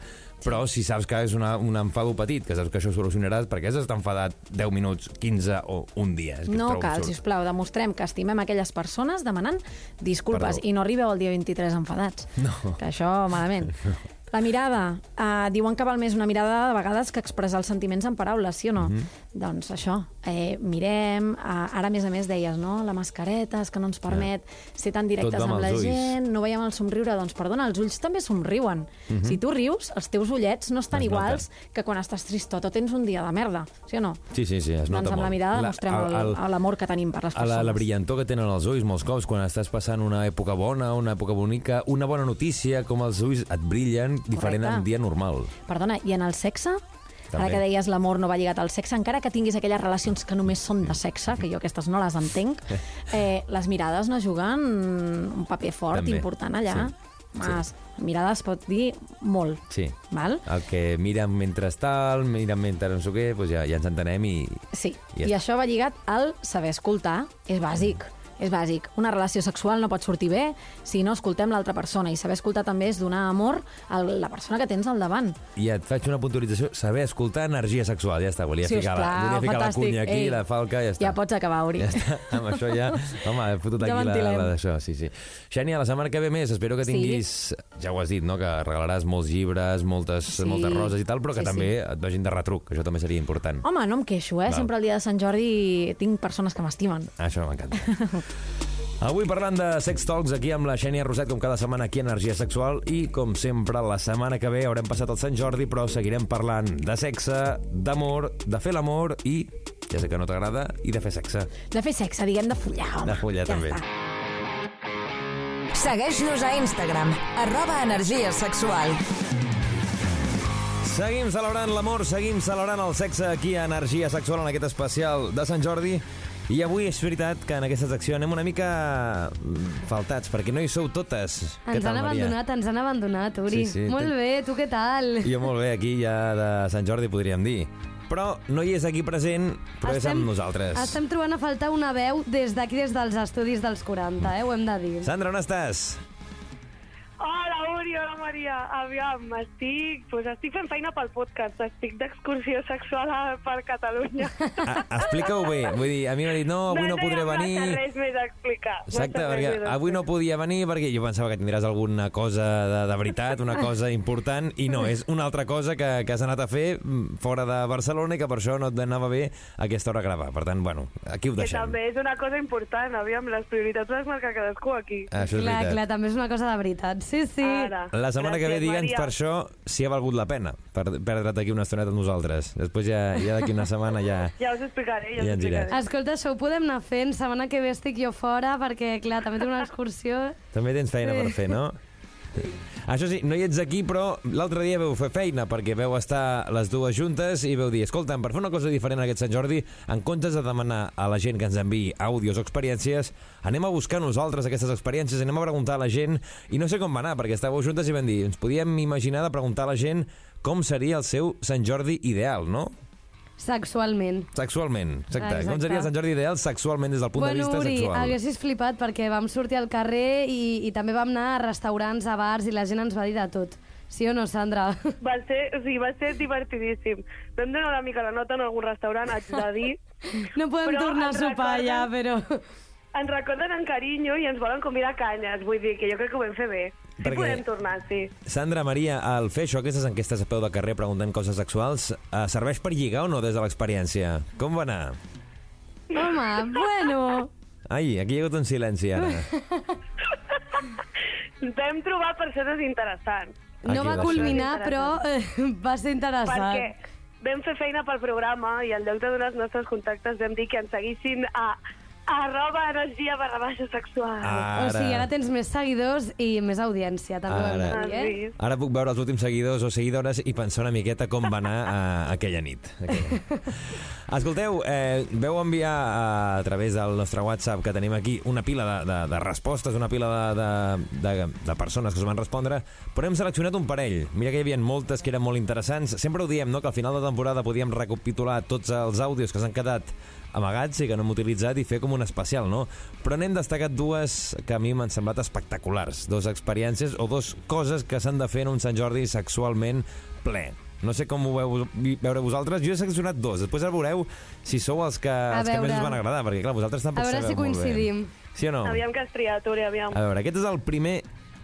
Però si saps que és una, un enfado petit, que saps que això solucionaràs, perquè has d'estar enfadat 10 minuts, 15 o un dia? És que ho No cal, absurd. si us plau, demostrem que estimem aquelles persones demanant disculpes Perdó. i no arribeu el dia 23 enfadats. No. Que això, malament. La mirada. Uh, diuen que val més una mirada de vegades que expressar els sentiments en paraules, sí o no? Mhm. Doncs això, eh, mirem, uh, ara a més a més deies, no? La mascareta és que no ens permet ser tan directes amb amb la ulls. gent, no veiem el somriure, doncs perdona, els ulls també somriuen. Si tu rius, els teus ullets no estan. Es nota. iguals que quan estàs tristot o tens un dia de merda, sí o no? Sí, sí, sí, es nota doncs amb molt. la mirada el- el- l'amor que tenim per les persones. la, la brillantor que tenen els ulls molts cops quan estàs passant una època bona, una època bonica, una bona notícia, com els ulls et brillen diferent Correcte. en dia normal. Perdona, i en el sexe? També. Ara que deies l'amor no va lligat al sexe, encara que tinguis aquelles relacions que només són de sexe, que jo aquestes no les entenc, eh, les mirades no juguen un paper fort, També. important allà. Sí. Mas, mirada es pot dir molt, Sí. val? El que miren mentre tal, miren mentre no sé què, doncs ja, ja ens entenem i... Sí, Ja i està. això va lligat al saber escoltar, és bàsic. És bàsic. Una relació sexual no pot sortir bé si no escoltem l'altra persona. I saber escoltar també és donar amor a la persona que tens al davant. I et faig una puntualització, saber escoltar energia sexual, ja està, volia us ficar, la, plau, volia ficar la cunya aquí, Ei, la falca, ja està. Ja pots acabar, Uri. Ja està, amb això ja... Home, he fotut Ja aquí la, ventilem. la d'això, sí, sí. Xènia, la setmana que ve més, espero que Sí. tinguis... Ja ho has dit, no?, que regalaràs molts llibres, moltes, Sí. moltes roses i tal, però que Sí, també et vagin de retruc, això també seria important. Home, no em queixo, eh? Val. Sempre el dia de Sant Jordi tinc persones que m'estimen. Això m'encanta. Avui parlant de Sex Talks aquí amb la Xènia Roset, com cada setmana aquí a Energia Sexual i, com sempre, la setmana que ve haurem passat el Sant Jordi, però seguirem parlant de sexe, d'amor, de fer l'amor i, ja sé que no t'agrada, i de fer sexe. De fer sexe, diguem de follar, home. De follar, ja també. Està. Segueix-nos a Instagram, arroba energia sexual. Seguim celebrant l'amor, seguim celebrant el sexe aquí a Energia Sexual en aquest especial de Sant Jordi. I avui és veritat que en aquesta secció anem una mica mm, faltats, perquè no hi sou totes. Ens tal, han Maria? abandonat, ens han abandonat, Uri. Sí, sí, Molt ten- bé, tu què tal? Jo molt bé, aquí ja de Sant Jordi podríem dir. Però no hi és aquí present, però és amb nosaltres. Estem trobant a faltar una veu des d'aquí, des dels estudis dels 40, eh? ho hem de dir. Sandra, on estàs? Maria. Aviam, estic, pues estic fent feina pel podcast. Estic d'excursió sexual a- per Catalunya. Ah, Explica-ho bé. Vull dir, a mi m'ha dit, no, avui no podré hi ha venir... massa res més a explicar. Exacte, Massa res perquè més a avui no podia venir perquè jo pensava que tindràs alguna cosa de, de veritat, una cosa important, i no, és una altra cosa que, que has anat a fer mm, fora de Barcelona i que per això no et anava bé a aquesta hora a gravar. Per tant, bueno, aquí ho Que deixem. també és una cosa important. Aviam, les prioritats les marca cadascú aquí. Això és clar, veritat. clar, també és una cosa de veritat. Sí, sí. Ara. La setmana que ve, digue'ns Maria. per això si ha valgut la pena, per perdre't aquí una estoneta amb nosaltres. Després ja, ja d'aquí una setmana ja... Ja us explicaré, ja, Ja us ens diràs. explicaré. Escolta, això ho podem anar fent. Setmana que ve estic jo fora perquè, clar, també tinc una excursió. També tens feina per fer, no? Això sí, no hi ets aquí, però l'altre dia veu fer feina, perquè veu estar les dues juntes i veu dir, escolta'm, per fer una cosa diferent aquest Sant Jordi, en comptes de demanar a la gent que ens enviï àudios o experiències, anem a buscar nosaltres aquestes experiències, anem a preguntar a la gent, i no sé com va anar, perquè estàveu juntes i vam dir, ens podíem imaginar de preguntar a la gent com seria el seu Sant Jordi ideal, no? Sexualment. Sexualment, exacte. Exacte. Com seria Sant Jordi ideal sexualment des del punt de bueno, vista Uri, sexual? haguessis flipat perquè vam sortir al carrer i, i també vam anar a restaurants, a bars i la gent ens va dir de tot. Sí o no, Sandra? Va ser, o sigui, va ser divertidíssim. Vam donar una mica la nota en algun restaurant, haig de dir. No podem Però tornar a sopar recorden- ja, però... Ens recorden en carinyo i ens volen convidar a canyes. Vull dir que jo crec que ho vam fer bé. Sí Perquè- podem tornar, sí. Sandra, Maria, al fer això, aquestes enquestes a peu de carrer preguntant coses sexuals, eh, serveix per lligar o no des de l'experiència? Com va anar? Home, bueno... Ai, aquí hi ha hagut un silenci ara. Vam trobar persones interessants. Aquí No va va ser. culminar, però eh, va ser interessant. Perquè vam fer feina pel programa i en lloc de donar els nostres contactes vam dir que ens seguissin a arroba energia barra baixa sexual. Ara, O sigui, ara tens més seguidors i més audiència, també de Ara. dir, eh? ara puc veure els últims seguidors o seguidores i pensar una miqueta com va anar uh, aquella nit. Aquella. Escolteu, eh, veu enviar a, a través del nostre WhatsApp que tenim aquí una pila de, de, de respostes, una pila de, de, de, de persones que us van respondre, però hem seleccionat un parell. Mira que hi havia moltes que eren molt interessants. Sempre ho diem, no?, que al final de temporada podíem recapitular tots els àudios que s'han quedat amagats i que no hem utilitzat i fer com un especial, no? Però n'hem destacat dues que a mi m'han semblat espectaculars. Dos experiències o dos coses que s'han de fer en un Sant Jordi sexualment ple. No sé com ho veu veure vosaltres. Jo he seleccionat dos. Després ara veureu si sou els que, els que veure. més us van agradar, perquè clar, vosaltres tampoc A veure sabeu si molt bé. coincidim. Sí o no? Aviam que has triat, Uri, aviam. A veure, aquest és el primer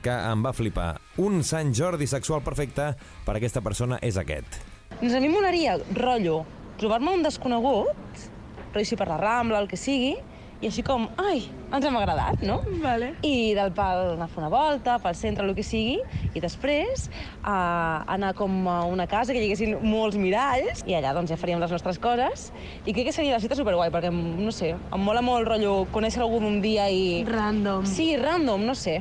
que em va flipar. Un Sant Jordi sexual perfecte per a aquesta persona és aquest. Doncs a mi molaria, rotllo, trobar-me un desconegut, però així per la Rambla, el que sigui, i així com, ai, ens hem agradat, no? Vale. I del pal anar a fer una volta, pel centre, el que sigui, i després uh, anar com a una casa que hi haguessin molts miralls, i allà doncs ja faríem les nostres coses, i crec que seria la cita superguai, perquè, no sé, em mola molt rotllo conèixer algú d'un dia i... Random. Sí, random, no sé.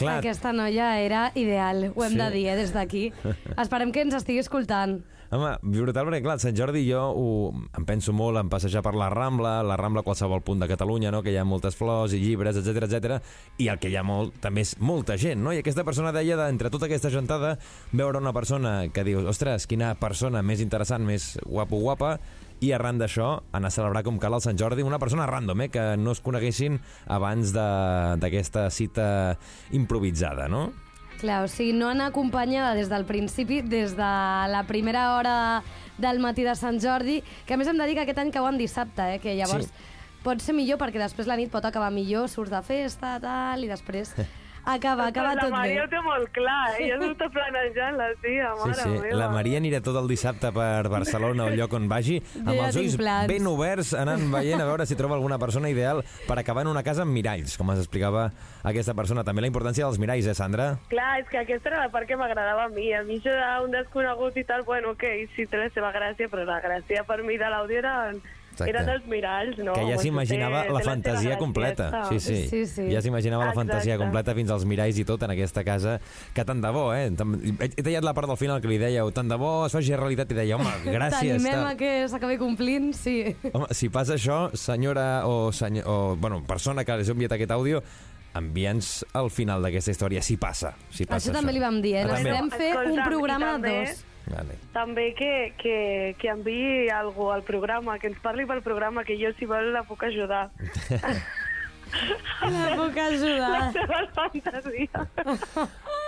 Clar, Aquesta noia era ideal, ho hem Sí. de dir, eh, des d'aquí. Esperem que ens estigui escoltant. Home, brutal, perquè clar, Sant Jordi jo ho, em penso molt en passejar per la Rambla, la Rambla a qualsevol punt de Catalunya, no? que hi ha moltes flors i llibres, etc etc. i el que hi ha molt, també és molta gent, no? I aquesta persona deia, d'entre tota aquesta gentada, veure una persona que dius, ostres, quina persona més interessant, més guapo, guapa, i arran d'això anar a celebrar com cal el Sant Jordi una persona random, eh, que no es coneguessin abans d'aquesta cita improvisada, no? Clar, o sigui, no anar acompanyada des del principi, des de la primera hora del matí de Sant Jordi, que a més hem de dir que aquest any cau en dissabte, eh, que llavors Sí. pot ser millor perquè després la nit pot acabar millor, surts de festa, tal, i després acaba, acaba la tot Maria bé. ho té molt clar, ella s'ho està planejant, la tia, Sí, mare sí. meva. La Maria anirà tot el dissabte per Barcelona o el lloc on vagi, amb ja els ulls plans. ben oberts, anant veient a veure si troba alguna persona ideal per acabar en una casa amb miralls, com ens explicava aquesta persona. També la importància dels miralls, eh, Sandra? Clar, és que aquesta era la part que m'agradava a mi. A mi això d'un desconegut i tal, bueno, ok, sí té la seva gràcia, però la gràcia per mi de l'àudio eren, Exacte. eren els miralls, no? que ja s'imaginava la fantasia completa. Sí, sí. Sí, sí. Ja s'imaginava la fantasia completa fins als miralls i tot en aquesta casa, que tant de bo, eh? He tallat la part del final que li dèieu, tant de bo es faci realitat, i deia, home, gràcies. T'animem a que s'acabi complint, sí. Home, si passa això, senyora o, senyor, o bueno, persona que us ha enviat aquest àudio, envia'ns el final d'aquesta història, si passa. Si passa Això també li vam dir, eh? Ah. Necessitem fer un programa també- dos. Vale. També que, que, que enviï algú al programa, que ens parli pel programa, que jo, si vol, la puc ajudar. La puc ajudar. La seva fantasia.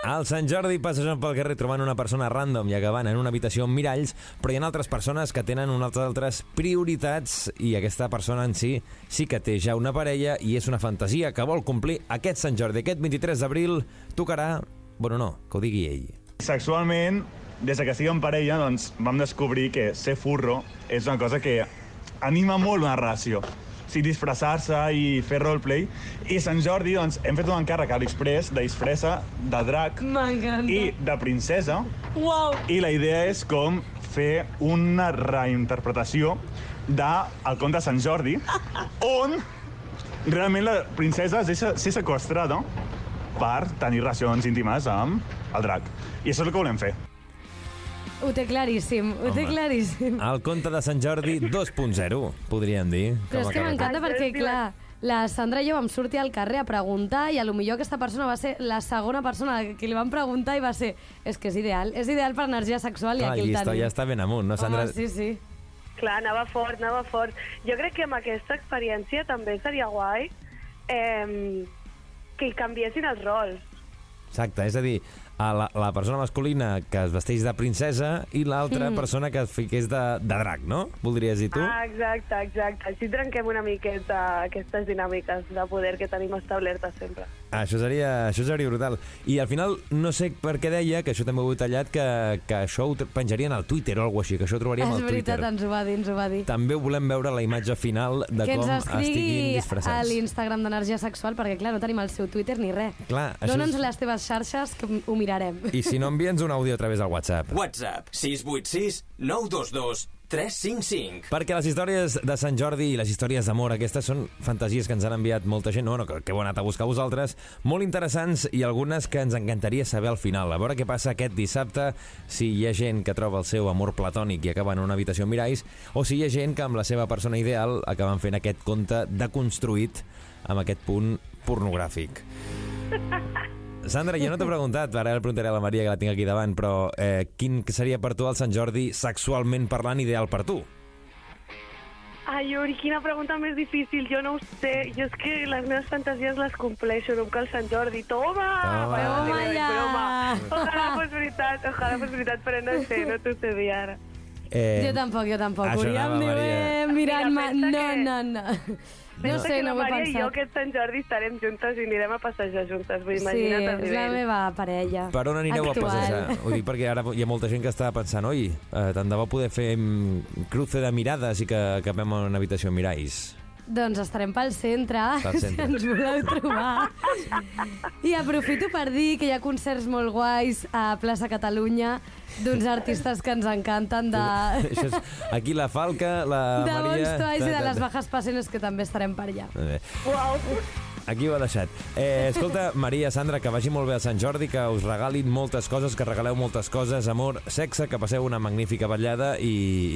Al Sant Jordi passejant pel carrer trobant una persona random i acabant en una habitació amb miralls, però hi ha altres persones que tenen unes altres prioritats i aquesta persona en si sí que té ja una parella i és una fantasia que vol complir aquest Sant Jordi. Aquest 23 d'abril tocarà... Bueno, no, que ho digui ell. Sexualment, des de que estic en parella, doncs, vam descobrir que ser furro és una cosa que anima molt una relació. O sigui, disfressar-se i fer roleplay. I Sant Jordi, doncs, hem fet un encàrrec a l'Express de disfressa de drac i de princesa. Uau! I la idea és com fer una reinterpretació de El conte de Sant Jordi, on realment la princesa es deixa ser sequestrada per tenir relacions íntimes amb el drac. I això és el que volem fer. Ho té claríssim, ho té Home. claríssim. El conte de Sant Jordi 2.0, podríem dir. Però és Com a que m'encanta perquè, clar, la Sandra i jo vam sortir al carrer a preguntar i a lo millor aquesta persona va ser la segona persona que li van preguntar i va ser és que és ideal, és ideal per energia sexual i Clar, aquí el tenim. ja està ben amunt, no, Sandra? Home, sí, sí. Clar, anava fort, anava fort. Jo crec que amb aquesta experiència també seria guai eh, que hi canviessin els rols. Exacte, és a dir, a la, la persona masculina que es vesteix de princesa i l'altra Mm. persona que es fiqués de, de drac, no? Voldries dir tu? Ah, exacte, exacte. Així trenquem una miqueta aquestes dinàmiques de poder que tenim establertes sempre. Ah, això seria, això seria brutal. I al final, no sé per què deia, que això també ho he tallat, que, que això ho penjarien al Twitter o alguna així, que això ho trobaríem És al Twitter. veritat, ens ho va dir, ens ho va dir. També volem veure la imatge final de que com ens estiguin escrigui a disfressats. l'Instagram d'Energia Sexual, perquè, clar, no tenim el seu Twitter ni res. Clar, això Dóna'ns és- les teves xarxes, que ho mirarem. I si no, envia'ns un àudio a través del WhatsApp. WhatsApp 686 922 355. Perquè les històries de Sant Jordi i les històries d'amor, aquestes són fantasies que ens han enviat molta gent, no, no, que, que heu anat a buscar vosaltres, molt interessants i algunes que ens encantaria saber al final. A veure què passa aquest dissabte, si hi ha gent que troba el seu amor platònic i acaba en una habitació amb miralls, o si hi ha gent que amb la seva persona ideal acaben fent aquest conte deconstruït amb aquest punt pornogràfic. Sandra, jo no t'he preguntat, ara el preguntaré a la Maria, que la tinc aquí davant, però eh, quin seria per tu el Sant Jordi sexualment parlant ideal per tu? Ai, Yuri, quina pregunta més difícil. Jo no ho sé. Jo és que les meves fantasies les compleixo, no em cal Sant Jordi. Toma! Toma. Toma ja. broma. Ojalà fos veritat, ojalà fos veritat, però no sé, no t'ho sé dir ara. Eh, Jo tampoc, jo tampoc. això anava, Maria. mirat-me... Mira, pensa No, que- no, no. No Pensa sé, que no la ho he Maria i jo pensat. aquest Sant Jordi estarem juntes i anirem a passejar juntes. Vull Sí, imagina't el és la meva parella. Per on anireu actual. a passejar? Ho dic perquè ara hi ha molta gent que està pensant oi, eh, tant de bo poder fer mm, cruce de mirades i que acabem en una habitació amb miralls. Doncs estarem pel centre, Pel centre. si ens voleu trobar. I aprofito per dir que hi ha concerts molt guais a Plaça Catalunya d'uns artistes que ens encanten de... Això és, aquí la Falca, la de Maria... Bons Toys i de les. Bajas Passenes, que també estarem per allà. Uau. Aquí ho ha deixat. Eh, escolta, Maria, Sandra, que vagi molt bé a Sant Jordi, que us regalin moltes coses, que regaleu moltes coses, amor, sexe, que passeu una magnífica vetllada i,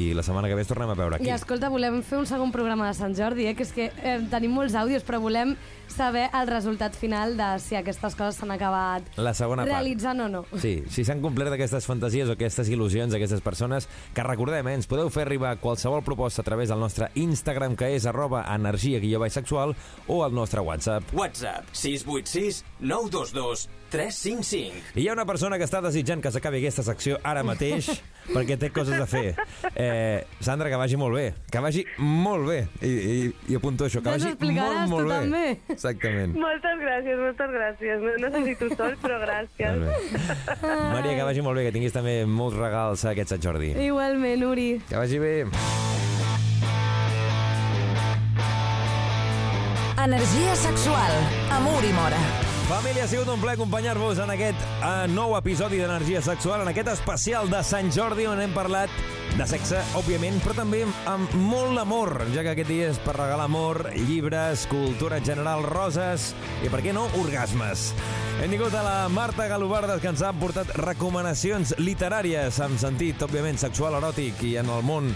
i la setmana que ve tornem a veure aquí. I escolta, volem fer un segon programa de Sant Jordi, eh? que és que eh, tenim molts àudios, però volem saber el resultat final de si aquestes coses s'han acabat La segona part. realitzant o no. Sí, si s'han complert aquestes fantasies o aquestes il·lusions d'aquestes persones, que recordem, eh, ens podeu fer arribar qualsevol proposta a través del nostre Instagram, que és arroba energia guió sexual, o al nostre WhatsApp. WhatsApp 686 922 355. I hi ha una persona que està desitjant que s'acabi aquesta secció ara mateix perquè té coses a fer. Eh, Sandra, que vagi molt bé. Que vagi molt bé. I, i, i apunto això, que Ja vagi molt, molt bé. també. Exactament. Moltes gràcies, moltes gràcies. No necessito sol, però gràcies. Maria, que vagi molt bé, que tinguis també molts regals a aquest Sant Jordi. Igualment, Uri. Que vagi bé. Energia sexual amb Uri Mora. Família, ha sigut un plaer acompanyar-vos en aquest uh, nou episodi d'Energia Sexual, en aquest especial de Sant Jordi, on hem parlat de sexe, òbviament, però també amb molt amor, ja que aquest dia és per regalar amor, llibres, cultura en general, roses i, per què no, orgasmes. Hem tingut a la Marta Galobardes, que ens ha portat recomanacions literàries amb sentit, òbviament, sexual, eròtic i en el món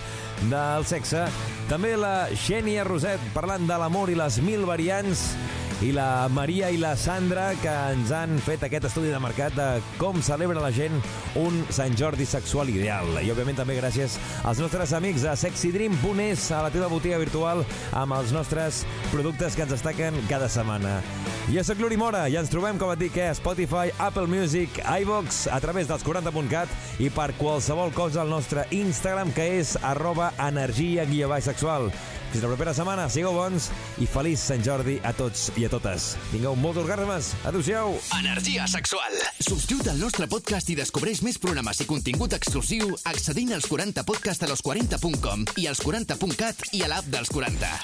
del sexe. També la Xènia Roset, parlant de l'amor i les mil variants i la Maria i la Sandra que ens han fet aquest estudi de mercat de com celebra la gent un Sant Jordi sexual ideal. I, òbviament, també gràcies als nostres amics de sexydream.es a la teva botiga virtual amb els nostres productes que ens destaquen cada setmana. Jo sóc l'Uri Mora i ens trobem, com et dic, eh, a Spotify, Apple Music, iVox, a través dels 40.cat i per qualsevol cosa al nostre Instagram, que és arroba energia guia sexual. Fins la propera setmana, sigueu bons i feliç Sant Jordi a tots i a totes. Tingueu molts orgasmes. Adéu-siau. Energia sexual. Subscriu't al nostre podcast i descobreix més programes i contingut exclusiu accedint als 40 podcast a los40.com i als 40.cat i a l'app dels 40.